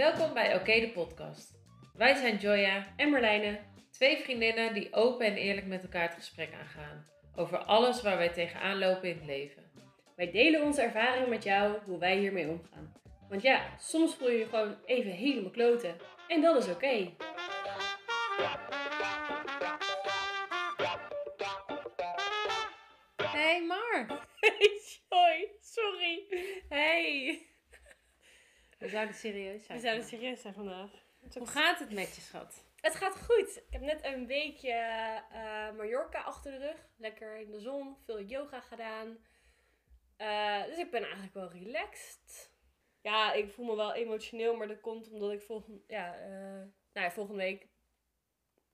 Welkom bij Oké de podcast. Wij zijn Joya, En Marlijne. twee vriendinnen die open en eerlijk met elkaar het gesprek aangaan. Over alles waar wij tegenaan lopen in het leven. Wij delen onze ervaringen met jou, hoe wij hiermee omgaan. Want ja, soms voel je je gewoon even helemaal kloten. En dat is oké. We zouden serieus zijn. We zouden serieus zijn vandaag. Hoe gaat het met je, schat? Het gaat goed. Ik heb net een weekje eh, Mallorca achter de rug. Lekker in de zon. Veel yoga gedaan. Eh, dus ik ben eigenlijk wel relaxed. Ja, ik voel me wel emotioneel, maar dat komt omdat ik volgende, ja, eh, nou ja, volgende week...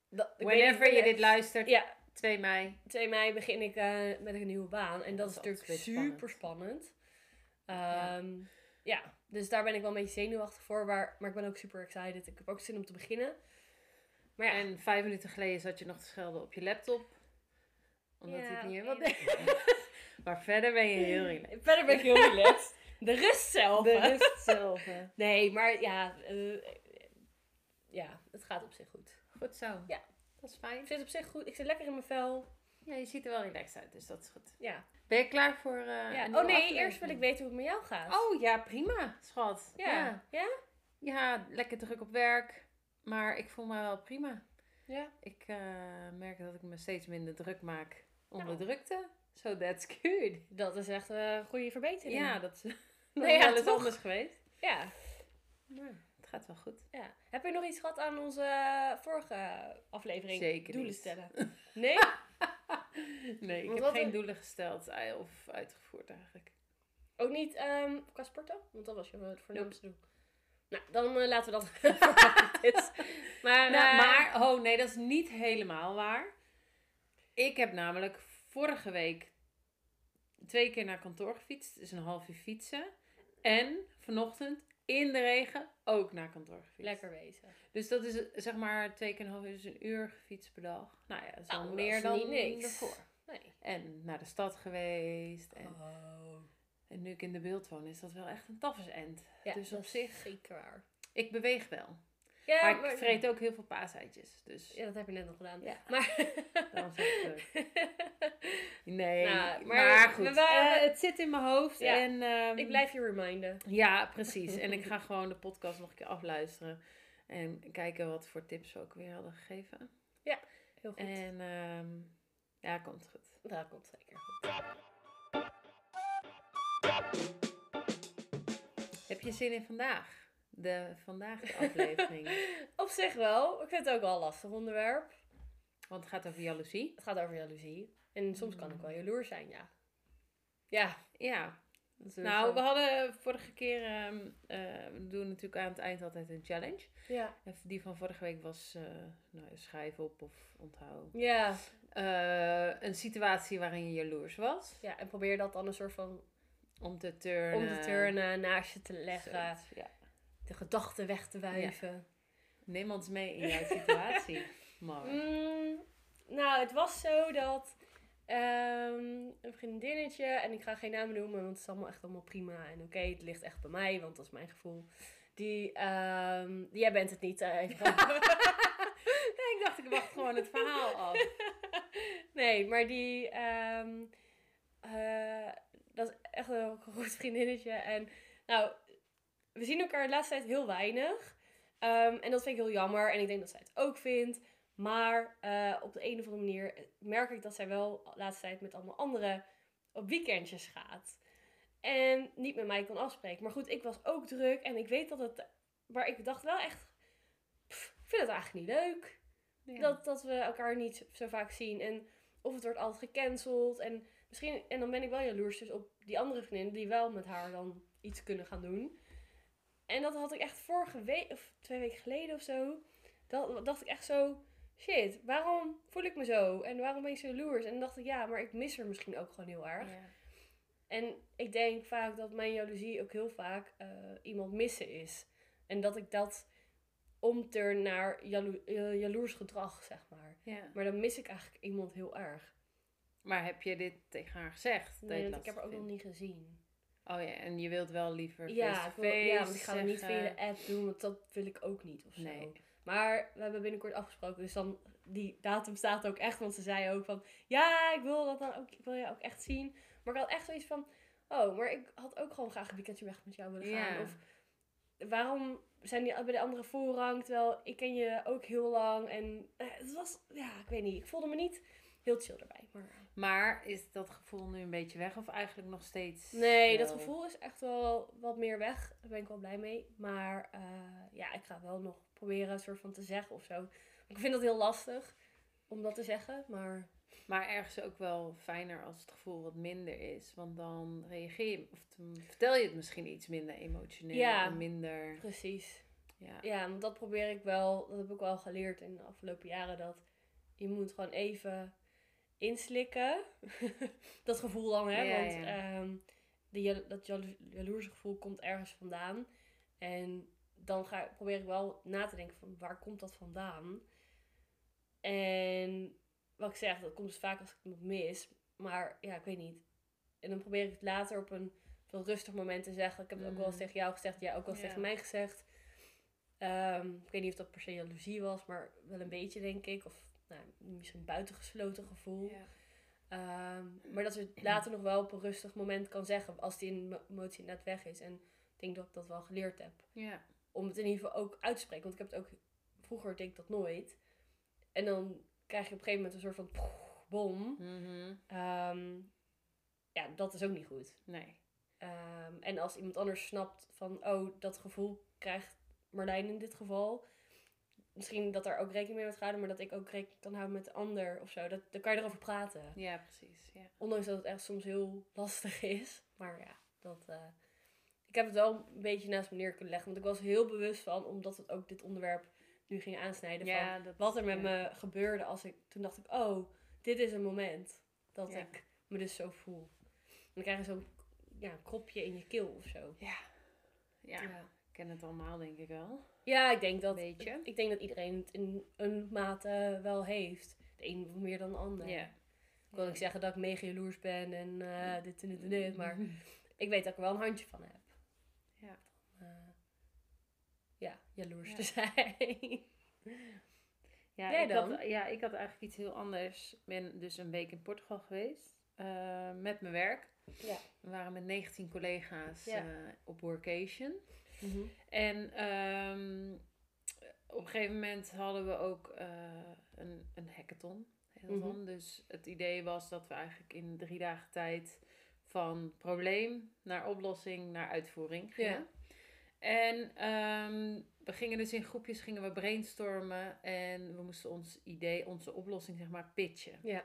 Dat, Whenever je dit luistert, Ja, 2 mei. 2 mei begin ik met een nieuwe baan. En dat, Dat is natuurlijk super spannend. Ehm, ja. Dus daar ben ik wel een beetje zenuwachtig voor. Maar, maar ik ben ook super excited. Ik heb ook zin om te beginnen. Maar ja, En vijf minuten geleden zat je nog te schelden op je laptop. Omdat Ja, hij het niet helemaal deed. Maar verder ben je heel relaxed. verder ben ik heel relaxed. De rust zelf. De rust zelf. hè. Nee, maar ja, eh, ja, het gaat op zich goed. Goed zo. Ja. Dat is fijn. Ik zit op zich goed. Ik zit lekker in mijn vel. Ja, je ziet er wel relaxed uit, dus dat is goed. Ja. Ben je klaar voor eh ja. Oh nee, eerst wil ik weten hoe het met jou gaat. Oh ja, prima, schat. ja. Ja. Ja? Ja, lekker druk op werk. Maar ik voel me wel prima. Ja. Ik eh, merk dat ik me steeds minder druk maak onder Nou. drukte. So that's good. Dat is echt een goede verbetering. Ja, dat is Nee, ja, wel eens anders geweest. Ja. Maar het gaat wel goed. Ja. Heb je nog iets gehad aan onze vorige aflevering? Zeker Doelen niet. stellen. Nee? Nee, ik Want heb geen een- doelen gesteld of uitgevoerd eigenlijk. Ook niet ehm qua sporten? Want dat was je voornaamste doel. Nou, dan eh, laten we dat. Maar, Nou, eh, maar, oh nee, dat is niet helemaal waar. Ik heb namelijk vorige week twee keer naar kantoor gefietst. Dus een half uur fietsen. En vanochtend in de regen ook naar kantoor gefietst. lekker bezig. Dus dat is zeg maar twee keer een half uur, dus een uur gefietst per dag. Nou ja, dat is Nou, meer dan niet niks. daarvoor. Nee. En naar de stad geweest. En, Oh. en nu ik in de beeld woon, is dat wel echt een tafelsend. Ja, dus op zich, zeker waar. ik beweeg wel. Ja, maar ik vreet ook heel veel paaseitjes. Dus Ja, dat heb je net nog gedaan. Ja. Maar, is het leuk. Nee, Nou, maar, maar goed. waren- eh, het zit in mijn hoofd. Ja, en, ehm, ik blijf je reminden. Ja, precies. En ik ga gewoon de podcast nog een keer afluisteren. En kijken wat voor tips we ook weer hadden gegeven. Heel goed. En ehm, ja, komt goed. Dat komt zeker goed. Heb je zin in vandaag? De vandaag de aflevering. Op zich wel. Ik vind het ook wel een lastig onderwerp. Want het gaat over jaloezie. Het gaat over jaloezie. En soms kan ik wel jaloers zijn, ja. Ja. Ja. Nou, we hadden vorige keer... eh, we doen natuurlijk aan het eind altijd een challenge. Ja. En Die van vorige week was eh nou, schrijf op of onthoud. Ja. Eh, een situatie waarin je jaloers was. Ja, en probeer dat dan een soort van Om te turnen. om te turnen, naast je te leggen. Zoiets, Ja. De gedachten weg te wuiven. Neem ons mee in jouw situatie. Maar. Mm, nou, het was zo dat ehm, een vriendinnetje, en ik ga geen namen noemen, want het is allemaal echt allemaal prima en oké, het ligt echt bij mij, want dat is mijn gevoel. Die, ehm, jij bent het niet, eh, even Nee, ik dacht, ik wacht gewoon het verhaal af. Nee, maar die, eh, dat is echt een goed vriendinnetje. En nou, we zien elkaar de laatste tijd heel weinig. Ehm, en dat vind ik heel jammer. En ik denk dat zij het ook vindt. Maar eh, op de een of andere manier merk ik dat zij wel de laatste tijd met allemaal anderen op weekendjes gaat. En niet met mij kan afspreken. Maar goed, ik was ook druk. En ik weet dat het... Maar ik dacht wel echt... pff, ik vind het eigenlijk niet leuk. Ja. Dat, dat we elkaar niet zo vaak zien. En of het wordt altijd gecanceld. En, misschien, en dan ben ik wel jaloers dus op die andere vriendinnen die wel met haar dan iets kunnen gaan doen. En dat had ik echt vorige week, of twee weken geleden of zo. Dat, dacht ik echt zo, shit, waarom voel ik me zo? En waarom ben ik zo jaloers? En dan dacht ik, ja, maar ik mis haar misschien ook gewoon heel erg. Ja. En ik denk vaak dat mijn jaloezie ook heel vaak eh, iemand missen is. En dat ik dat omturn naar jalo eh, jaloers gedrag, zeg maar. Ja. Maar dan mis ik eigenlijk iemand heel erg. Maar heb je dit tegen haar gezegd? Nee, ik heb haar ook nog niet gezien. Oh ja, en je wilt wel liever Ja, face-to-face ja, want ik ga het niet via de app doen, want dat wil ik ook niet of zo. Nee. Maar we hebben binnenkort afgesproken, dus dan die datum staat ook echt, want ze zei ook van, ja, ik wil dat dan ook, ik wil je ook echt zien. Maar ik had echt zoiets van, oh, maar ik had ook gewoon graag een weekendje weg met jou willen gaan. Ja. Of waarom zijn die bij de andere voorrang, terwijl ik ken je ook heel lang. En eh, het was, ja, ik weet niet, ik voelde me niet heel chill erbij. Maar, Maar is dat gevoel nu een beetje weg of eigenlijk nog steeds? nee, dat gevoel is echt wel wat meer weg. Daar ben ik wel blij mee. Maar eh, ja, ik ga wel nog proberen een soort van te zeggen of zo. Ik vind dat heel lastig om dat te zeggen, maar Maar ergens ook wel fijner als het gevoel wat minder is. Want dan reageer je, of vertel je het misschien iets minder emotioneel. Ja. En minder, precies. ja. Ja, want dat probeer ik wel, dat heb ik wel geleerd in de afgelopen jaren, dat je moet gewoon even inslikken. dat gevoel dan, hè. Ja, want ja. ehm, jalo- dat jalo- jaloerse gevoel komt ergens vandaan. En dan ga, probeer ik wel na te denken van waar komt dat vandaan? En wat ik zeg, dat komt dus vaak als ik het mis. Maar ja, ik weet niet. En dan probeer ik het later op een veel rustig moment te zeggen. Ik heb het ook wel eens Mhm. tegen jou gezegd, jij ook wel eens Ja. tegen mij gezegd. Ehm, ik weet niet of dat per se jaloezie was, maar wel een beetje denk ik. Of nou, misschien een buitengesloten gevoel. Ja. Ehm, maar dat je het later nog wel op een rustig moment kan zeggen. Als die emo- emotie net weg is. En ik denk dat ik dat wel geleerd heb. ja. Om het in ieder geval ook uit te spreken. Want ik heb het ook... Vroeger deed ik dat nooit. En dan krijg je op een gegeven moment een soort van... bom. Mhm. Ehm, ja, dat is ook niet goed. Nee. Ehm, en als iemand anders snapt van... Oh, dat gevoel krijgt Marlijn in dit geval... Misschien dat er ook rekening mee wordt gehouden... maar dat ik ook rekening kan houden met de ander of zo. Dat, dan kan je erover praten. Ja, precies. Ja. Ondanks dat het echt soms heel lastig is. Maar ja, dat, eh, ik heb het wel een beetje naast me neer kunnen leggen. Want ik was heel bewust van, omdat het ook dit onderwerp nu ging aansnijden. Ja, van dat- wat er met ja. me gebeurde als ik... Toen dacht ik, oh, dit is een moment dat Ja. ik me dus zo voel. En dan krijg je zo'n ja, kropje in je keel of zo. Ja. Ja. Ja. Ik ken het allemaal, denk ik wel. Ja, ik denk dat, Beetje. ik denk dat iedereen het in een mate wel heeft. De een meer dan de ander. Ja. Ik wil niet zeggen dat ik mega jaloers ben en eh, dit en dit en dit, maar ik weet dat ik er wel een handje van heb. Ja. Eh, ja, jaloers Ja. te zijn. Ja, Jij ik dan? Had, ja, ik had eigenlijk iets heel anders. Ik ben dus een week in Portugal geweest. eh, met mijn werk. Ja. We waren met 19 collega's Ja. op workation. Mhm. En ehm, op een gegeven moment hadden we ook eh, een, een hackathon. Mhm. Dus het idee was dat we eigenlijk in drie dagen tijd van probleem naar oplossing naar uitvoering gingen. Ja. En ehm, we gingen dus in groepjes gingen we brainstormen en we moesten ons idee, onze oplossing zeg maar pitchen. Ja.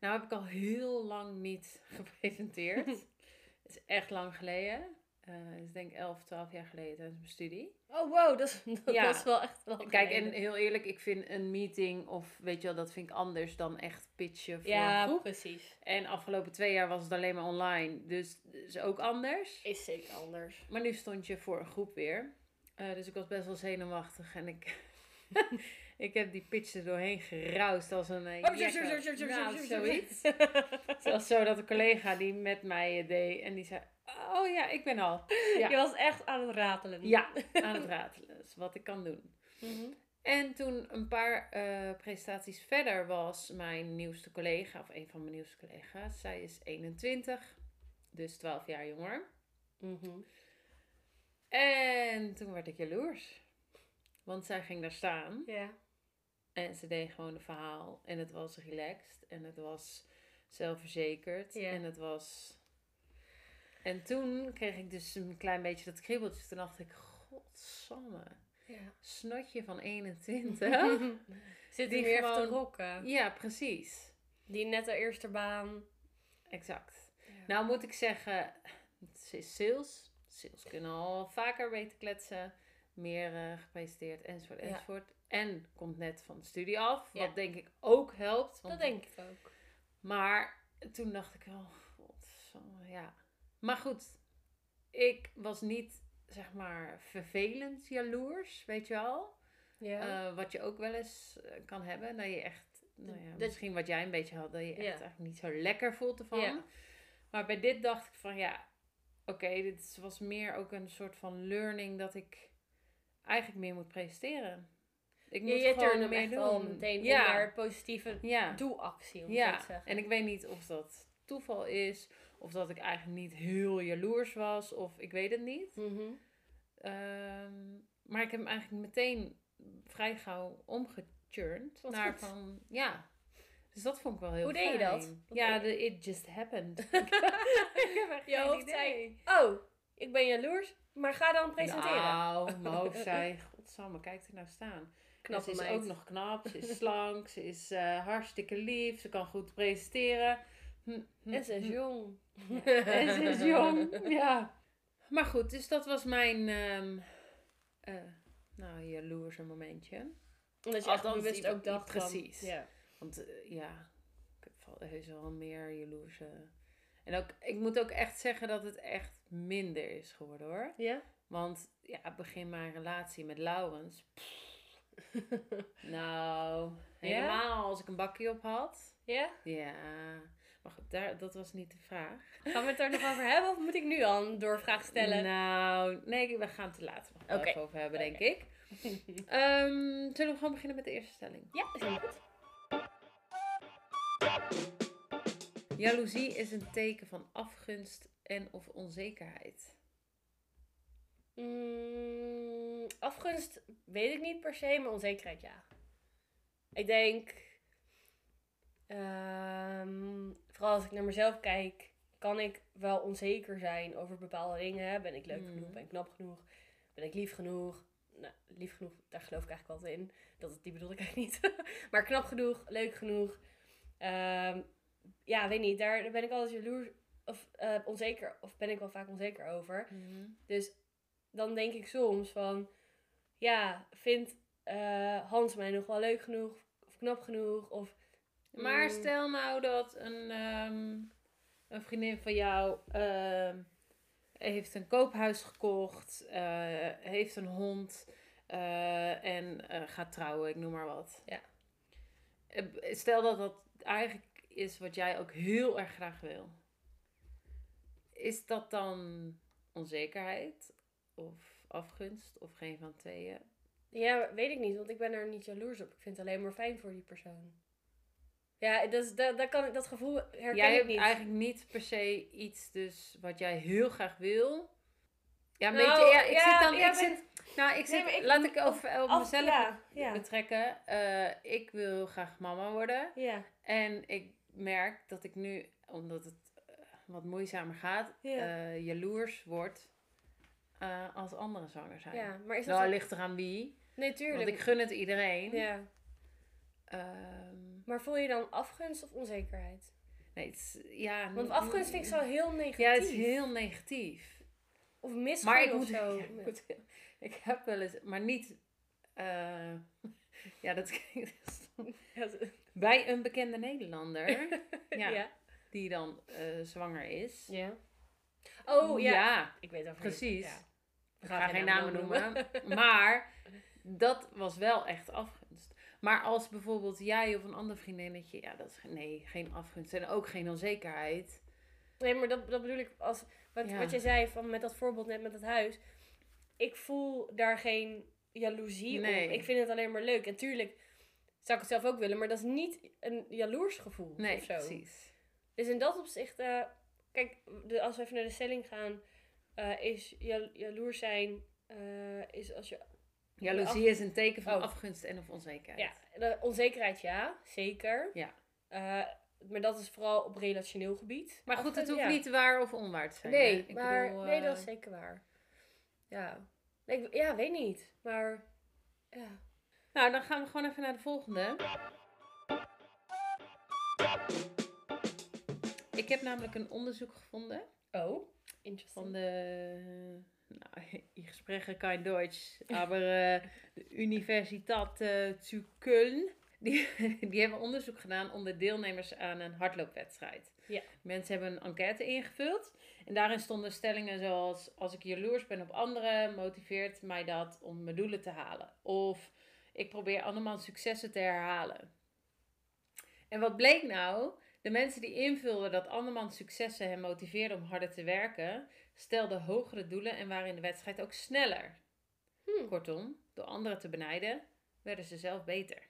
Nou heb ik al heel lang niet gepresenteerd. Het is echt lang geleden. Het is denk ik 11, 12 jaar geleden tijdens mijn studie. Oh wow, dat is, dat Ja. is wel echt wel Kijk, en heel eerlijk, ik vind een meeting of weet je wel, dat vind ik anders dan echt pitchen voor een Ja, groep. precies. En afgelopen twee jaar was het alleen maar online, dus is ook anders. Is zeker anders. Maar nu stond je voor een groep weer. Eh, dus ik was best wel zenuwachtig en ik, ik heb die pitch er doorheen geroust als een uh, nou, zoiets. Zelfs zo dat een collega die met mij deed en die zei, oh ja, ik ben al. Ja. Je was echt aan het ratelen. Ja, aan het ratelen. Wat ik kan doen. Mhm. En toen een paar eh, presentaties verder was mijn nieuwste collega, of een van mijn nieuwste collega's. Zij is 21, dus 12 jaar jonger. Mhm. En toen werd ik jaloers. Want zij ging daar staan Ja. en ze deed gewoon een verhaal. En het was relaxed en het was zelfverzekerd Ja. en het was... En toen kreeg ik dus een klein beetje dat kriebeltje. Toen dacht ik, godsamme, ja. snotje van 21. Zit Die weer even te gewoon- rocken. ja, precies. Die net de eerste baan. Exact. Nou moet ik zeggen, het is sales. Sales kunnen al vaker weten kletsen. Meer eh, gepresenteerd enzovoort Ja. enzovoort. En komt net van de studie af. Wat denk ik ook helpt. want- dat denk ik ook. Maar toen dacht ik wel, godsamme, ja. Maar goed, ik was niet, zeg maar, vervelend jaloers, weet je wel. Ja. Eh, wat je ook wel eens eh, kan hebben. Dat je echt, nou ja, Dat- misschien wat jij een beetje had, dat je echt Ja. eigenlijk niet zo lekker voelt ervan. Ja. Maar bij dit dacht ik van ja, oké, dit was meer ook een soort van learning dat ik eigenlijk meer moet presteren. Ik moet je gewoon meer doen. al meteen ja. naar positieve ja. doelactie, om Ja, zo te zeggen. en ik weet niet of dat toeval is, of dat ik eigenlijk niet heel jaloers was, of ik weet het niet. Mhm. Ehm, maar ik heb hem eigenlijk meteen vrij gauw omgechurned Wat naar goed. van, ja. Dus dat vond ik wel heel Hoe deed je dat? Wat Ja, de it just happened. ik heb echt Je geen hoofd idee. zei, oh, ik ben jaloers, maar ga dan presenteren. Nou, mijn hoofd zei, godsamme, kijk er nou staan. Knap ze is meid. ook nog knap, ze is slank, ze is eh, hartstikke lief, ze kan goed presenteren. Hm, hm, En ze is hm. jong. En ze is jong, ja. Maar goed, dus dat was mijn, ehm eh nou, jaloerse momentje. Omdat je Althans, bewust die- ook dacht van- precies. ja. Want eh, ja, ik heb wel heus wel meer jaloerse... En ook, ik moet ook echt zeggen dat het echt minder is geworden hoor. Ja? Want ja, begin mijn relatie met Laurens. Nou, helemaal als ik een bakje op had. Ja? Ja, maar goed, daar, dat was niet de vraag. Gaan we het er nog over hebben of moet ik nu al een doorvraag stellen? Nou, nee, we gaan het er later nog over hebben, denk ik. Ehm, zullen we gewoon beginnen met de eerste stelling? Ja, is helemaal goed. Jaloezie is een teken van afgunst en of onzekerheid. Mm, afgunst weet ik niet per se, maar onzekerheid ja. Ik denk, ehm, vooral als ik naar mezelf kijk, kan ik wel onzeker zijn over bepaalde dingen. Ben ik leuk Mhm. genoeg? Ben ik knap genoeg? Ben ik lief genoeg? Nou, lief genoeg, daar geloof ik eigenlijk altijd in. Dat, die bedoel ik eigenlijk niet. maar knap genoeg, leuk genoeg. Ehm, ja, weet niet, daar, ben ik altijd jaloers of eh, onzeker, of ben ik wel vaak onzeker over. Dus dan denk ik soms van, ja, vindt eh, Hans mij nog wel leuk genoeg of knap genoeg? Of, Maar Mm. stel nou dat een, ehm, een vriendin van jou ehm, heeft een koophuis gekocht, eh, heeft een hond eh, en eh, gaat trouwen, ik noem maar wat. Ja. Stel dat dat eigenlijk is wat jij ook heel erg graag wil. Is dat dan onzekerheid of afgunst of geen van tweeën? ja, weet ik niet, want ik ben er niet jaloers op. Ik vind het alleen maar fijn voor die persoon. Ja, dat, dat, dat, kan, ik- dat gevoel herken jij ik hebt niet. eigenlijk niet per se iets dus wat jij heel graag wil. Ja, een Nou, beetje. Ja, ik ja, zit dan. ja, ik zit, nou, ik zit. ik- laat ik over Af- mezelf betrekken. Eh, ik wil graag mama worden. ja, En ik merk dat ik nu, omdat het eh, wat moeizamer gaat, eh, jaloers word als anderen zwanger zijn. ja. Maar is dat... Nou, ligt eraan wie. nee, tuurlijk. Want ik gun het iedereen. Ja. Ehm, Maar voel je dan afgunst of onzekerheid? nee, het is, ja, Want afgunst vind ik zo heel negatief. Ja, het is heel negatief. Of misgun Maar ik of zo. ja, ik moet- ik heb wel eens, maar niet, eh, ja, dat klinkt. Ja, bij een bekende Nederlander, ja, ja. die dan eh, zwanger is. Ja. Oh, ja. Ik weet over precies. Ja. Ik ga geen namen noemen, maar dat was wel echt afgunst. Maar als bijvoorbeeld jij of een ander vriendinnetje, ja, dat is nee, geen afgunst en ook geen onzekerheid. Nee, maar dat, dat bedoel ik als... Wat, Ja. wat je zei van met dat voorbeeld net met het huis. Ik voel daar geen jaloezie Nee. op. Ik vind het alleen maar leuk. En tuurlijk zou ik het zelf ook willen. Maar dat is niet een jaloers gevoel Nee, of zo. precies. Dus in dat opzicht... eh, kijk, de, als we even naar de stelling gaan... eh, is jal- jaloers zijn... eh, is als je... Jaloezie is een teken van Oh. afgunst en of onzekerheid. Ja, de onzekerheid ja. Zeker. Ja. Eh, maar dat is vooral op relationeel gebied. Maar goed, het hoeft ja. niet waar of onwaar te zijn. Nee, Ik maar bedoel, nee, eh, dat is zeker waar. Ja. Ik, ja, weet niet. Maar ja. Nou, dan gaan we gewoon even naar de volgende. Ik heb namelijk een onderzoek gevonden Oh, interesting. van de. Nou, ich spreche kein Deutsch, aber eh, de Universiteit eh, zu Köln. Die, die hebben onderzoek gedaan onder deelnemers aan een hardloopwedstrijd. Ja. Mensen hebben een enquête ingevuld. En daarin stonden stellingen zoals: Als ik jaloers ben op anderen, motiveert mij dat om mijn doelen te halen. Of ik probeer andermans successen te herhalen. En wat bleek nou? De mensen die invulden dat andermans successen hen motiveerden om harder te werken, stelde hogere doelen en waren in de wedstrijd ook sneller. Hmm. Kortom, door anderen te benijden, werden ze zelf beter.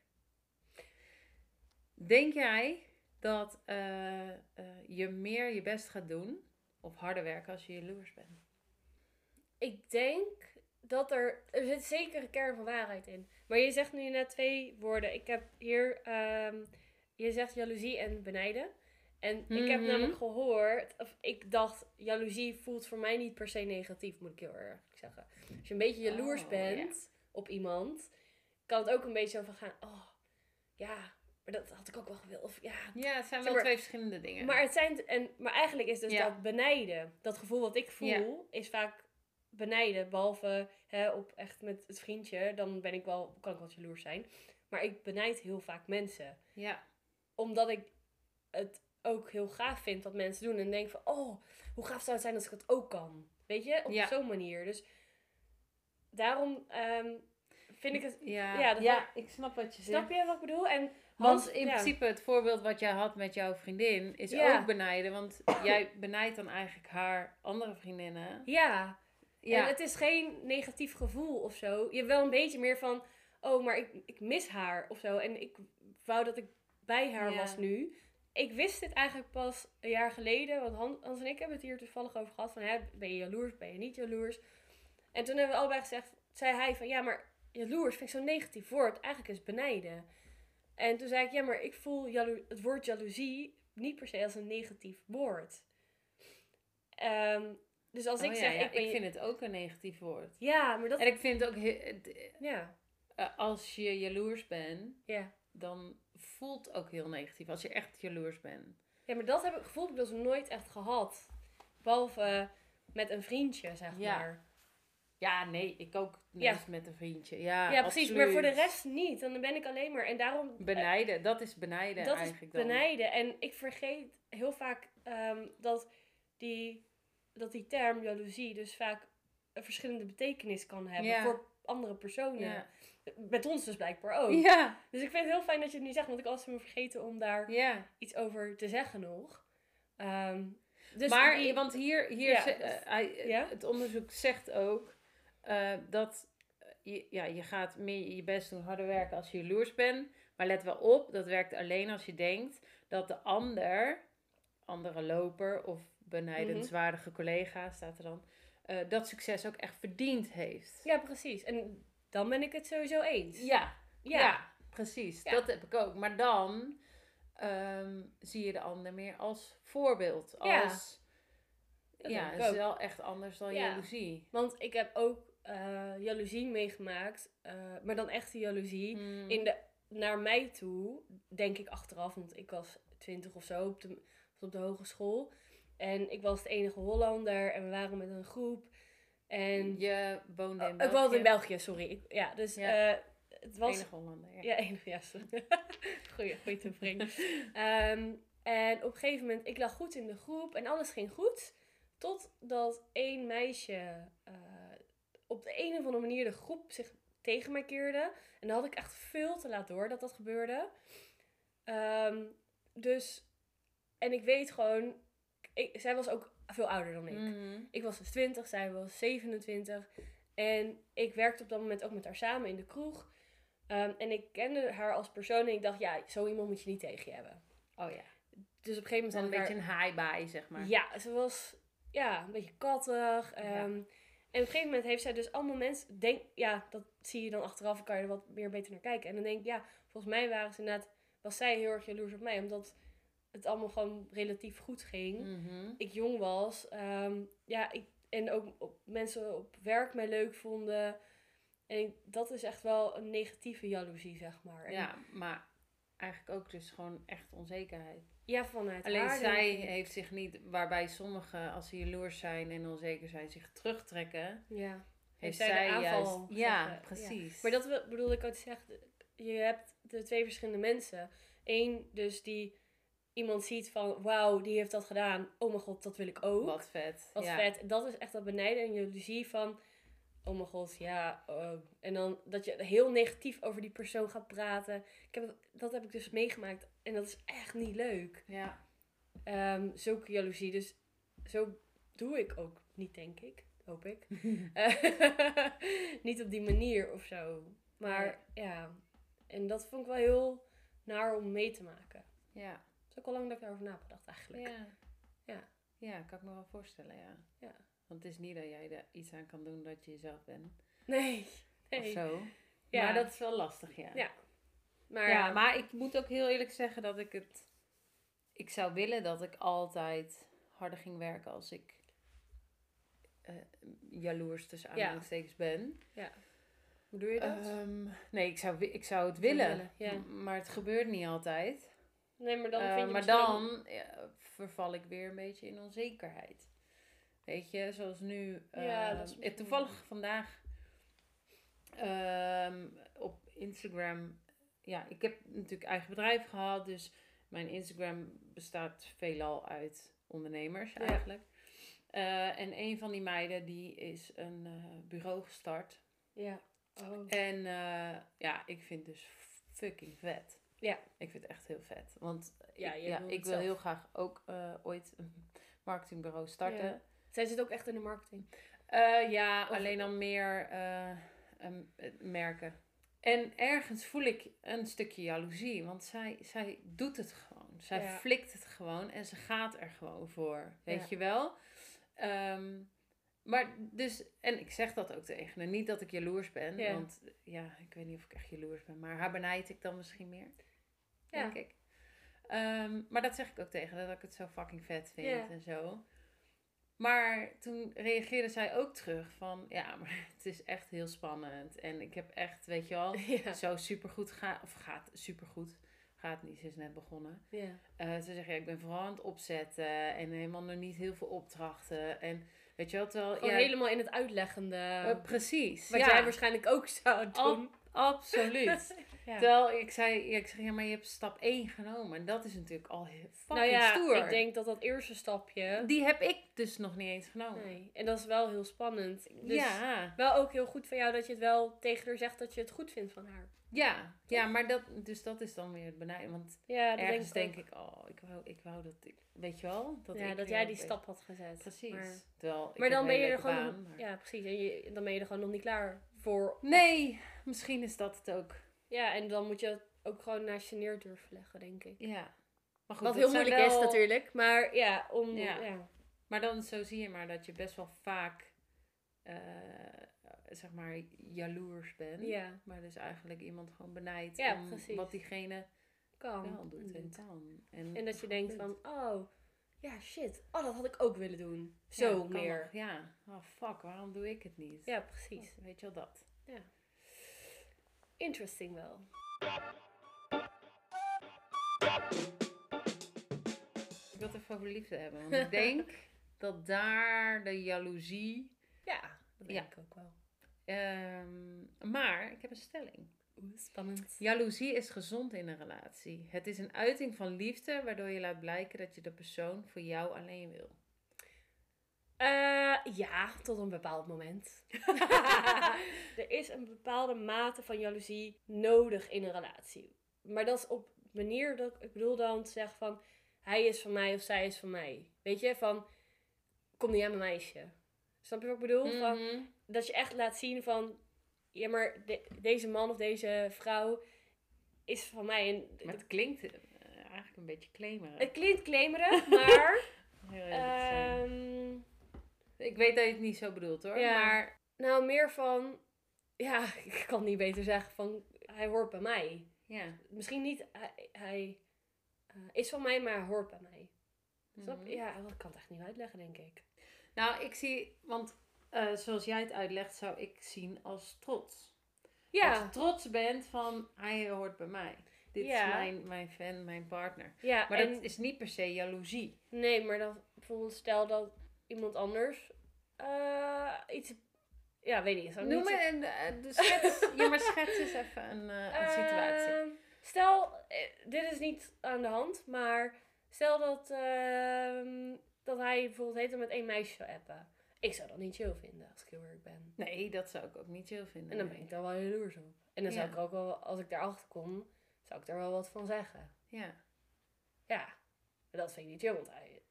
Denk jij dat eh, eh, je meer je best gaat doen of harder werken als je jaloers bent? Ik denk dat er... Er zit zeker een kern van waarheid in. Maar je zegt nu net twee woorden. Ik heb hier... ehm, je zegt jaloezie en benijden. En ik heb Mhm. namelijk gehoord... Of ik dacht, jaloezie voelt voor mij niet per se negatief, moet ik heel erg zeggen. Als je een beetje jaloers Oh, bent op iemand... Kan het ook een beetje over gaan... Oh, ja, maar dat had ik ook wel gewild. Of ja, Ja, het zijn wel maar- twee verschillende dingen. Maar, het zijn, en, maar eigenlijk is dus Ja. dat benijden, dat gevoel wat ik voel, is vaak benijden. Behalve hè, op echt met het vriendje, dan ben ik wel, kan ik wel jaloers zijn. Maar ik benijd heel vaak mensen. ja, Omdat ik het ook heel gaaf vind wat mensen doen. En denk van, oh, hoe gaaf zou het zijn als ik dat ook kan? Weet je, op Ja. zo'n manier. Dus daarom ehm, vind ik het... ja, Ja, dat ja ik snap wat je zegt. Snap je wat ik bedoel? En Want Hans- in ja. principe het voorbeeld wat jij had met jouw vriendin is Ja. ook benijden. Want jij benijdt dan eigenlijk haar andere vriendinnen. Ja, Ja, En het is geen negatief gevoel of zo. Je hebt wel een beetje meer van, oh, maar ik, ik mis haar of zo. En ik wou dat ik bij haar Ja. was nu. Ik wist dit eigenlijk pas een jaar geleden. Want Han- Hans en ik hebben het hier toevallig over gehad. Van, hè, ben je jaloers, ben je niet jaloers? En toen hebben we allebei gezegd, zei hij van, ja, maar jaloers vind ik zo'n negatief woord. Eigenlijk is benijden. En toen zei ik, ja, maar ik voel jalo- het woord jaloezie niet per se als een negatief woord. Ehm, dus als Oh ik ja, zeg, ja, ik ben... vind het ook een negatief woord. Ja, maar dat... En ik vind ook, he- Ja, eh, als je jaloers bent, ja. Dan voelt ook heel negatief. Als je echt jaloers bent. Ja, maar dat heb ik gevoel heb ik dus nooit echt gehad. Behalve met een vriendje, zeg Ja. maar. Ja, nee, ik ook niet Ja. met een vriendje. Ja, Ja, precies. Maar voor de rest niet. Dan ben ik alleen maar... En daarom... Benijden, dat is benijden dat is eigenlijk dan. benijden. En ik vergeet heel vaak ehm, dat, die, dat die term jaloezie dus vaak een verschillende betekenis kan hebben Ja. voor andere personen. Ja. Met ons dus blijkbaar ook. Ja, Dus ik vind het heel fijn dat je het nu zegt, want ik was me vergeten om daar ja. iets over te zeggen nog. Ehm, dus maar, die- want hier, hier Ja. eh, hij, Ja? het onderzoek zegt ook eh, dat eh, je, ja, je gaat meer je best doen, harder werken als je jaloers bent. Maar let wel op, dat werkt alleen als je denkt dat de ander, andere loper of benijdenswaardige collega, staat er dan, eh, dat succes ook echt verdiend heeft. Ja, precies. En dan ben ik het sowieso eens. Ja, ja. Ja. precies. Ja. Dat heb ik ook. Maar dan ehm, zie je de ander meer als voorbeeld. Als, ja, het is wel echt anders dan Ja. jaloezie. Want ik heb ook eh, jaloezie meegemaakt. eh, maar dan echte jaloezie. Hmm. In de, naar mij toe, denk ik achteraf. Want ik was twintig of zo op de, op de hogeschool. En ik was de enige Hollander. En we waren met een groep. En Je woonde in Oh, België. ik woonde in België, sorry. Ik, ja, dus Ja. eh, het was... Enige Hollander, ja. Ja, enig, ja. sorry. goeie, goeie toevoeging. Ehm, en op een gegeven moment, ik lag goed in de groep en alles ging goed. Totdat één meisje eh, op de een of andere manier de groep zich tegen mij keerde. En dan had ik echt veel te laat door dat dat gebeurde. Ehm, dus, en ik weet gewoon, ik, zij was ook veel ouder dan ik. Mhm. Ik was dus 20, zij was 27. En ik werkte op dat moment ook met haar samen in de kroeg. Ehm, en ik kende haar als persoon en ik dacht, ja, zo iemand moet je niet tegen je hebben. Oh ja. Dus op een gegeven moment had een beetje een high bij, zeg maar. Ja, ze was ja, een beetje kattig. ehm, Ja. En op een gegeven moment heeft zij dus allemaal mensen... Denk, ja, dat zie je dan achteraf kan je er wat meer beter naar kijken. En dan denk ik, ja, volgens mij waren ze inderdaad... Was zij heel erg jaloers op mij, omdat het allemaal gewoon relatief goed ging Mhm. ik jong was. ehm, ja, ik, en ook op, mensen op werk mij leuk vonden. En ik- dat is echt wel een negatieve jaloezie, zeg maar. En Ja, maar eigenlijk ook dus gewoon echt onzekerheid. ja, vanuit Alleen haar zij ik. heeft zich niet, waarbij sommigen als ze jaloers zijn en onzeker zijn, zich terugtrekken. Ja. Heeft zij juist. Ja, precies. Maar dat bedoelde ik ook te zeggen. Je hebt de twee verschillende mensen. Eén dus die iemand ziet van... Wauw, die heeft dat gedaan. Oh mijn god, dat wil ik ook. Wat vet. Wat ja. vet. Dat is echt dat benijden en jaloezie van... Oh mijn god, ja. oh. En dan dat je heel negatief over die persoon gaat praten. Ik heb, dat heb ik dus meegemaakt. En dat is echt niet leuk. Ja. Ehm zulke jaloezie. Dus zo, doe ik ook niet, denk ik. Hoop ik. Niet op die manier of zo. Maar ja, en dat vond ik wel heel naar om mee te maken. Ja. Ook al lang dat ik daarover nagedacht eigenlijk. Ja. Ja. Ja, kan ik me wel voorstellen, ja. Ja. Want het is niet dat jij er iets aan kan doen dat je jezelf bent. Nee. Of nee. zo. Ja. Maar dat is wel lastig, ja. Ja. Maar ja, maar ik moet ook heel eerlijk zeggen dat ik het... Ik zou willen dat ik altijd harder ging werken als ik eh, jaloers tussen Ja. aanhalingstekens ben. hoe doe je dat? Ehm, nee, ik zou, ik zou het willen. willen, ja. Maar het gebeurt niet altijd. Nee, maar dan Eh, vind je maar dan ja, verval ik weer een beetje in onzekerheid. Weet je, zoals nu. Ja, eh, dat is toevallig vandaag ehm, op Instagram. Ja, ik heb natuurlijk eigen bedrijf gehad, dus mijn Instagram bestaat veelal uit ondernemers Ja. eigenlijk. Eh, en een van die meiden die is een eh, bureau gestart. Ja. Oh. En ja, ik vind het dus fucking vet. Ja. Ik vind het echt heel vet. Want Ja, ik, ja, wil ik wil zelf. heel graag ook eh, ooit een marketingbureau starten. Ja. Zij zit ook echt in de marketing. Eh, ja, Of- alleen dan meer eh, ehm, eh, merken. En ergens voel ik een stukje jaloezie, want zij, zij doet het gewoon. Zij Ja. flikt het gewoon en ze gaat er gewoon voor. Weet je wel? Ehm, maar dus, en ik zeg dat ook tegen haar. Niet dat ik jaloers ben, Ja. want ja, ik weet niet of ik echt jaloers ben, maar haar benijd ik dan misschien meer. Ja. Denk ik. Ehm, maar dat zeg ik ook tegen dat ik het zo fucking vet vind Ja. en zo. Maar toen reageerde zij ook terug van, ja, maar het is echt heel spannend. En ik heb echt, weet je wel, Ja. zo supergoed gaat, of gaat supergoed, gaat niet, ze is net begonnen. ja. Eh, ze zegt, ja, ik ben vooral aan het opzetten en helemaal nog niet heel veel opdrachten. En weet je wel, terwijl, Gewoon ja, helemaal in het uitleggende. eh, precies. wat ja, jij waarschijnlijk ook zou Ab- doen. absoluut. Ja. Terwijl ik zei, ja, ik zeg, ja, maar je hebt stap 1 genomen. En dat is natuurlijk al heel fucking nou ja, stoer. ik denk dat dat eerste stapje... Die heb ik dus nog niet eens genomen. Nee. En dat is wel heel spannend. Dus ja, wel ook heel goed van jou dat je het wel tegen haar zegt dat je het goed vindt van haar. ja, ja, maar dat, dus dat is dan weer het benijden. Want Ja, ergens denk denk ik. ik, oh, ik wou, ik wou dat ik, weet je wel? Dat, ja, ik dat jij die stap had gezet. Precies. Maar, Terwijl, maar dan ben je er gewoon... baan, maar- Ja, precies. En je, dan ben je er gewoon nog niet klaar voor. Nee, misschien is dat het ook. Ja, en dan moet je het ook gewoon naast je neer durven leggen, denk ik. Ja. Maar goed, Wat heel moeilijk is natuurlijk. Maar ja, om... Ja. Ja. Maar dan zo zie je maar dat je best wel vaak, eh, zeg maar, jaloers bent. Ja, Maar dus eigenlijk iemand gewoon benijdt Ja, om precies. wat diegene kan. wel doet en kan. En, En dat je denkt van, oh, ja, shit. Oh, dat had ik ook willen doen. Ja, Zo meer. nog. Ja, oh fuck, waarom doe ik het niet? Ja, precies. Weet je wel dat? Interesting wel. Ik wil het even over liefde hebben. Want ik denk dat daar de jaloezie... Ja, dat denk Ja. ik ook wel. ehm, maar ik heb een stelling. Oeh, spannend. Jaloezie is gezond in een relatie. Het is een uiting van liefde waardoor je laat blijken dat je de persoon voor jou alleen wil. Eh, ja, tot een bepaald moment. er is een bepaalde mate van jaloezie nodig in een relatie. Maar dat is op manier dat ik bedoel dan te zeggen van hij is van mij of zij is van mij. Weet je, van kom niet aan mijn meisje. Snap je wat ik bedoel? Van, Mhm. dat je echt laat zien van ja, maar de- deze man of deze vrouw is van mij. En Maar het klinkt eh, eigenlijk een beetje claimerig. het klinkt claimerig, maar Heel ik weet dat je het niet zo bedoelt hoor. Ja. Maar Nou, meer van, ja, ik kan niet beter zeggen van, hij hoort bij mij. ja. Misschien niet, hij, hij eh, is van mij, maar hij hoort bij mij. Snap je? Mhm. Ja, ik kan het echt niet uitleggen, denk ik. Nou, ik zie, want eh, zoals jij het uitlegt, zou ik zien als trots. Dat Ja, je trots bent van, hij hoort bij mij. Dit Ja. is mijn, mijn fan, mijn partner. ja Maar en, dat is niet per se jaloezie. nee, maar dan bijvoorbeeld stel dat iemand anders eh, iets, ja, weet ik. zou Noem maar een, eh, de schets, ja, maar schets eens even een, eh, een situatie. Ehm, stel, dit is niet aan de hand, maar stel dat, ehm, dat hij bijvoorbeeld heet met één meisje zou appen. Ik zou dat niet chill vinden, als ik heel erg ben. Nee, dat zou ik ook niet chill vinden. En dan ben ik daar wel jaloers op. En dan zou ik ook wel, als ik daarachter kom, zou ik daar wel wat van zeggen. Ja. Ja, maar dat vind ik niet chill, want hij,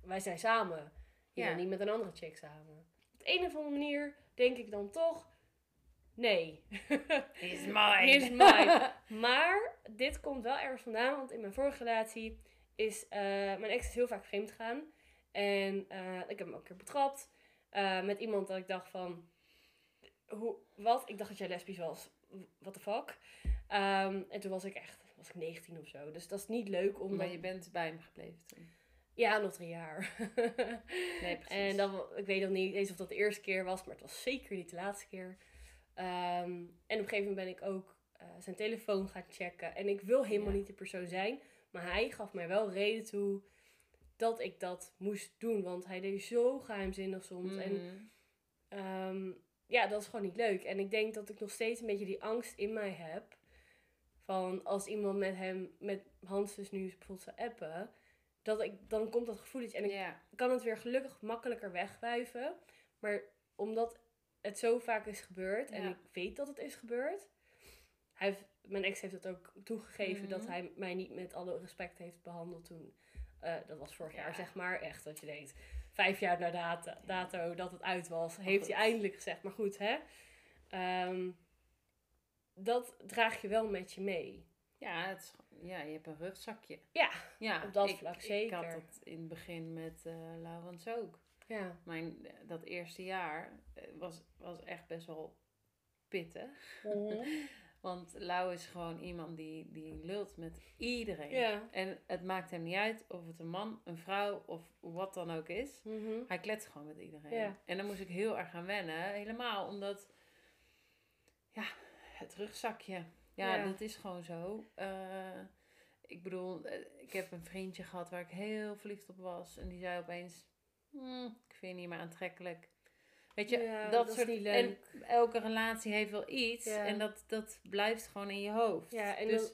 wij zijn samen. Je Ja. niet met een andere chick samen. Op de een of andere manier denk ik dan toch, nee. Is mine. Is mine. maar dit komt wel ergens vandaan, want in mijn vorige relatie is eh, mijn ex is heel vaak vreemd gegaan. En eh, ik heb hem ook een keer betrapt eh, met iemand dat ik dacht van, hoe, wat? Ik dacht dat jij lesbisch was. What the fuck? Ehm, en toen was ik echt, was ik 19 of zo. Dus dat is niet leuk om Maar je bent bij hem gebleven toen. Ja, nog drie jaar. Nee, precies. En dan, ik weet nog niet eens of dat de eerste keer was, maar het was zeker niet de laatste keer. Ehm, en op een gegeven moment ben ik ook eh, zijn telefoon gaan checken. En ik wil helemaal Ja. niet die persoon zijn. Maar hij gaf mij wel reden toe dat ik dat moest doen. Want hij deed zo geheimzinnig soms. En Mhm. Ehm, ja, dat is gewoon niet leuk. En ik denk dat ik nog steeds een beetje die angst in mij heb. Van als iemand met hem, met Hans dus nu bijvoorbeeld zou appen. Dat ik, dan komt dat gevoeletje. En ik kan het weer gelukkig makkelijker wegwuiven. Maar omdat het zo vaak is gebeurd. En Ja. ik weet dat het is gebeurd. Hij heeft, mijn ex heeft het ook toegegeven dat Mhm. hij mij niet met alle respect heeft behandeld toen. eh, dat was vorig Ja. jaar, zeg maar. Echt dat je denkt, vijf jaar na dato, dato dat het uit was, heeft goed. hij eindelijk gezegd. Maar goed, hè. Ehm, dat draag je wel met je mee. Ja, het is, ja, je hebt een rugzakje. Ja, Ja, op dat ik- vlak Ik zeker. had dat in het begin met eh Laurens ook. Ja. Mijn, dat eerste jaar eh, was, was echt best wel pittig. Mhm. Want Lau is gewoon iemand die, die lult met iedereen. Ja. En het maakt hem niet uit of het een man, een vrouw of wat dan ook is. Mhm. Hij kletst gewoon met iedereen. Ja. En dan moest ik heel erg gaan wennen. Helemaal omdat, ja, het rugzakje. Ja, Ja. dat is gewoon zo. Eh, ik bedoel, eh, ik heb een vriendje gehad waar ik heel verliefd op was. En die zei opeens, "Hmm, ik vind je niet meer aantrekkelijk. Weet je, Ja, dat, dat soort... niet En elke relatie heeft wel iets. Ja. En dat, dat blijft gewoon in je hoofd. Ja, en dus,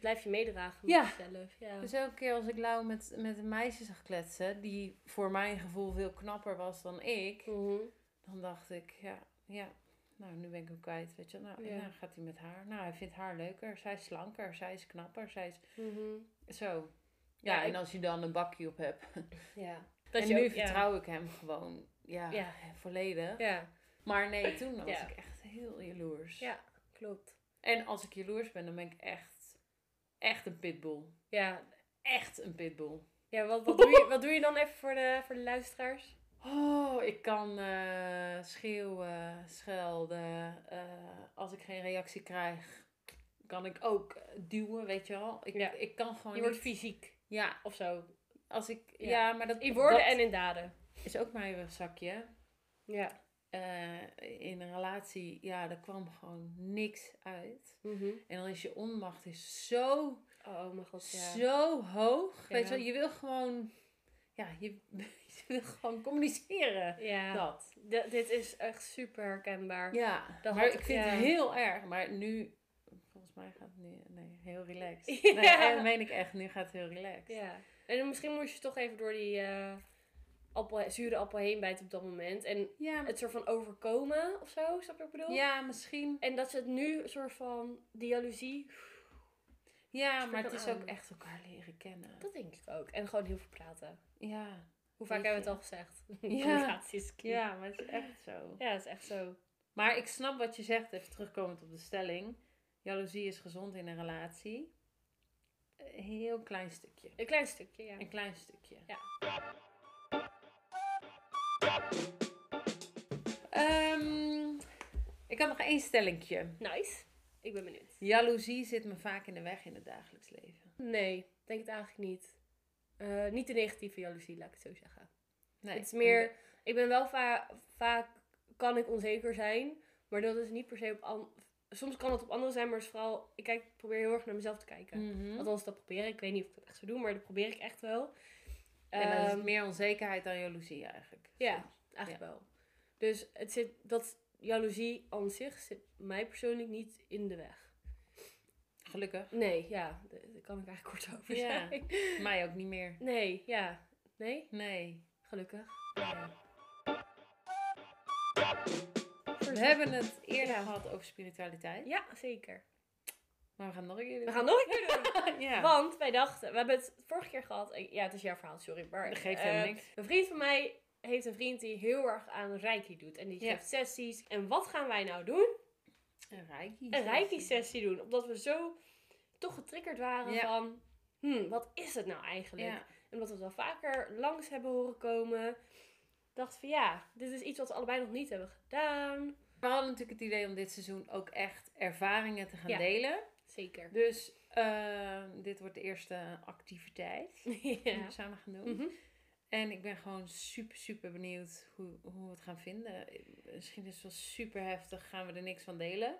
blijf je meedragen met Ja. jezelf. Ja. dus elke keer als ik Lau met, met een meisje zag kletsen... die voor mijn gevoel veel knapper was dan ik... Mhm. dan dacht ik, ja, ja, nou, nu ben ik hem kwijt, weet je. Nou, Ja. nou, gaat hij met haar. Nou, hij vindt haar leuker. Zij is slanker, zij is knapper, zij is... Mhm. Zo. Ja, Ja, en ik- als je dan een bakje op hebt. Ja. en je nu ook- vertrouw ik hem gewoon, ja, Ja. volledig. Ja, Maar nee, toen was ik echt heel jaloers. ja, klopt. En als ik jaloers ben, dan ben ik echt, echt een pitbull. Ja, Echt een pitbull. ja wat, wat, doe je, wat doe je dan even voor de, voor de luisteraars? Oh, ik kan eh, schreeuwen, schelden. eh, als ik geen reactie krijg, kan ik ook eh, duwen, weet je wel. Ik, Ja. ik kan gewoon Je wordt niet- fysiek Ja, of zo. als ik... Ja, Ja. maar dat... In woorden dat en in daden. is ook mijn rugzakje. Ja. In een relatie, ja, er kwam gewoon niks uit. En dan is je onmacht is zo, Oh mijn god, ja. zo hoog. Weet je wel, je wil gewoon... Ja, je, je wil gewoon communiceren. Ja, Dat. D- dit is echt super herkenbaar. Ja, Dat maar had- ik vind ja. het heel erg. Maar nu, volgens mij gaat het nu, nee, heel relaxed. Ja. Nee, en meen ik echt, nu gaat het heel relaxed. Ja. En misschien moest je toch even door die eh, appel, zure appel heen bijten op dat moment. En Ja, het soort van overkomen of zo, snap je wat ik bedoel? ja misschien. En dat ze het nu soort van, die jaloezie, Ja, maar het is ook echt elkaar leren kennen. dat denk ik ook. En gewoon heel veel praten. Ja, Hoe vaak hebben we het al gezegd? Ja. Ja, maar het is echt zo. Ja, dat is echt zo. Maar ik snap wat je zegt, even terugkomend op de stelling. Jaloezie is gezond in een relatie. Een heel klein stukje. Een klein stukje, ja. Een klein stukje. Ja. Ehm, ik had nog één stellingje. Nice. Ik ben benieuwd. Jaloezie zit me vaak in de weg in het dagelijks leven. Nee, denk het eigenlijk niet. Eh, niet de negatieve jaloezie, laat ik het zo zeggen. Nee, het is meer, ik ben wel va- vaak, kan ik onzeker zijn, maar dat is niet per se op, soms kan het op anderen zijn, maar is vooral, ik kijk, probeer heel erg naar mezelf te kijken. Mhm. Althans, dat probeer ik. Ik weet niet of ik dat echt zo doe, maar dat probeer ik echt wel. En dan is het Ehm, meer onzekerheid dan jaloezie eigenlijk. Ja, eigenlijk wel. Dus het zit, dat jaloezie aan zich zit mij persoonlijk niet in de weg. Gelukkig. Nee, ja, daar kan ik eigenlijk kort over Ja. zijn. Mij ook niet meer. Nee, ja. Nee, Nee. gelukkig. We hebben het eerder Ja. gehad over spiritualiteit. Ja, zeker. Maar we gaan het nog een keer doen. We gaan nog een keer doen. ja. Want wij dachten, we hebben het vorige keer gehad. eh, Ja, het is jouw verhaal, sorry. Maar Dat geeft eh, helemaal niks. Een vriend van mij heeft een vriend die heel erg aan Reiki doet. En die Ja. geeft sessies. En wat gaan wij nou doen? Een Reiki. Een Reiki-sessie doen. Omdat we zo toch getriggerd waren Ja. van... Hmm, wat is het nou eigenlijk? Ja. En omdat we het wel vaker langs hebben horen komen... dacht van ja, dit is iets wat we allebei nog niet hebben gedaan. We hadden natuurlijk het idee om dit seizoen ook echt ervaringen te gaan delen. Zeker. Dus eh, dit wordt de eerste activiteit die we samen gaan doen. Mhm. En ik ben gewoon super, super benieuwd hoe, hoe we het gaan vinden. Misschien is het wel super heftig, gaan we er niks van delen.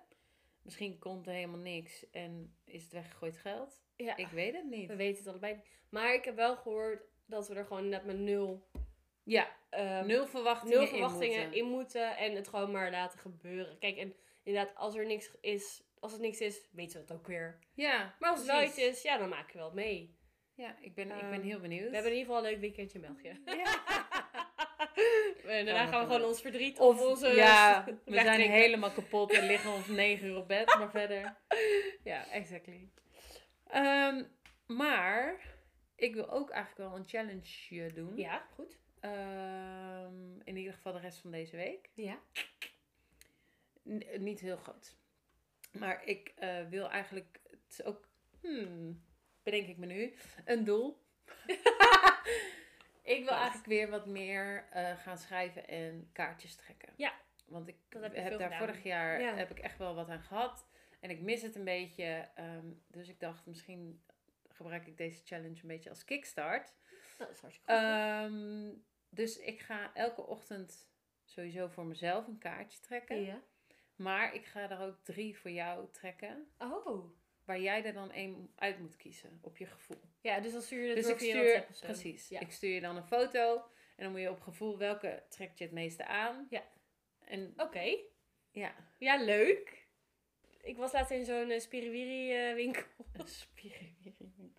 Misschien komt er helemaal niks en is het weggegooid geld. ja. Ik weet het niet. We weten het allebei niet. Maar ik heb wel gehoord dat we er gewoon net met nul, Ja, ehm, nul verwachtingen, nul verwachtingen in moeten. in moeten. En het gewoon maar laten gebeuren. Kijk, en inderdaad, als er niks is, als het niks is, weten we het ook weer. Ja, Maar als het iets is, ja, dan maken we wel mee. Ja, ik ben, ik ben Ehm, heel benieuwd. We hebben in ieder geval een leuk weekendje in België. Ja. en daarna gaan we gewoon ons verdriet Of, of onze ja, we zijn helemaal kapot en liggen om negen uur op bed, maar verder. Ja, exactly. Ehm, maar ik wil ook eigenlijk wel een challenge doen. Ja, goed. Ehm, in ieder geval de rest van deze week. Ja. N- niet heel groot. Maar ik eh, wil eigenlijk, het is ook, hmm, bedenk ik me nu, een doel. ik wil eigenlijk weer wat meer eh, gaan schrijven en kaartjes trekken. Ja. Want ik Dat heb daar gedaan. vorig jaar Ja. heb ik echt wel wat aan gehad. En ik mis het een beetje. ehm, dus ik dacht, misschien gebruik ik deze challenge een beetje als kickstart. Dat is hartstikke goed. Ehm, dus ik ga elke ochtend sowieso voor mezelf een kaartje trekken. ja. Maar ik ga er ook drie voor jou trekken. Oh. Waar jij er dan één uit moet kiezen op je gevoel. Ja, dus dan stuur je het Dus ik stuur, precies. Ja. Ik stuur je dan een foto. En dan moet je op gevoel welke trekt je het meeste aan. Ja. En Oké. ja, Ja, leuk. Ik was laatst in zo'n uh, spiriwiri eh, winkel. een spiriwiri.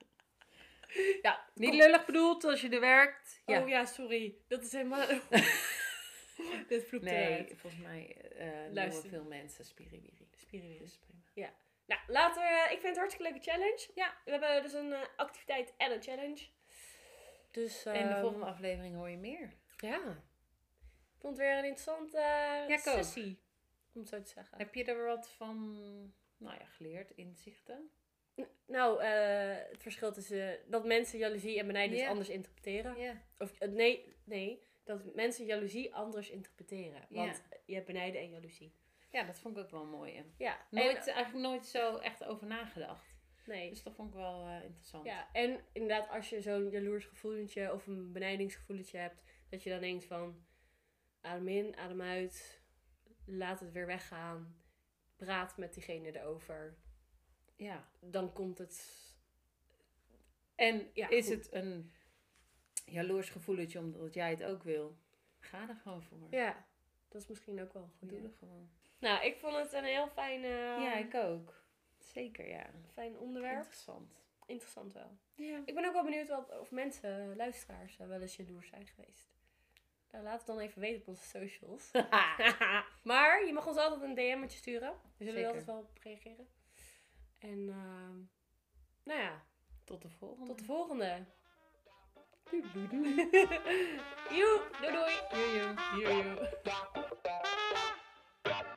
Ja, Niet kom. lullig bedoeld als je er werkt. Ja. Oh ja, sorry. Dat is helemaal... Dit vloept nee, eruit. volgens mij eh noemen Luister. veel mensen spiriwiri. Spiriwiri. Dus prima. Nou, laten we... Ik vind het een hartstikke leuke challenge. Ja. We hebben dus een eh, activiteit en een challenge. Dus, En de ehm, volgende aflevering hoor je meer. Ja. Ik vond het weer een interessante ik ook. sessie. Om het zo te zeggen. Heb je er wat van nou ja, geleerd, inzichten? Nou, eh, het verschil tussen dat mensen jaloezie en benijding Ja. anders interpreteren. Ja. Of eh, nee, nee, dat mensen jaloezie anders interpreteren. Ja. Want je hebt benijden en jaloezie. Ja, dat vond ik ook wel mooi. Ja, Nooit, en, eigenlijk nooit zo echt over nagedacht. nee. Dus dat vond ik wel eh, interessant. Ja, en inderdaad, als je zo'n jaloers gevoelentje of een benijdingsgevoelentje hebt, dat je dan denkt van adem in, adem uit, laat het weer weggaan, praat met diegene erover. Ja. Dan komt het. En Ja, is goed. het een jaloers gevoeletje omdat jij het ook wil? Ga er gewoon voor. Ja, dat is misschien ook wel goed. Doe er gewoon. Nou, ik vond het een heel fijn, eh, ja, ik ook. Zeker, ja. fijn onderwerp. Interessant. Interessant wel. Ja. Ik ben ook wel benieuwd wat, of mensen, luisteraars, eh, wel eens jaloers zijn geweest. Nou, laat het dan even weten op onze socials. maar je mag ons altijd een DM'tje sturen. We zullen er Zeker. altijd wel op reageren. En ehm, nou ja, Tot de volgende. tot de volgende. Doei, doei, doei. Joe, doei doei. Joe, joe. Joe, joe. Bye.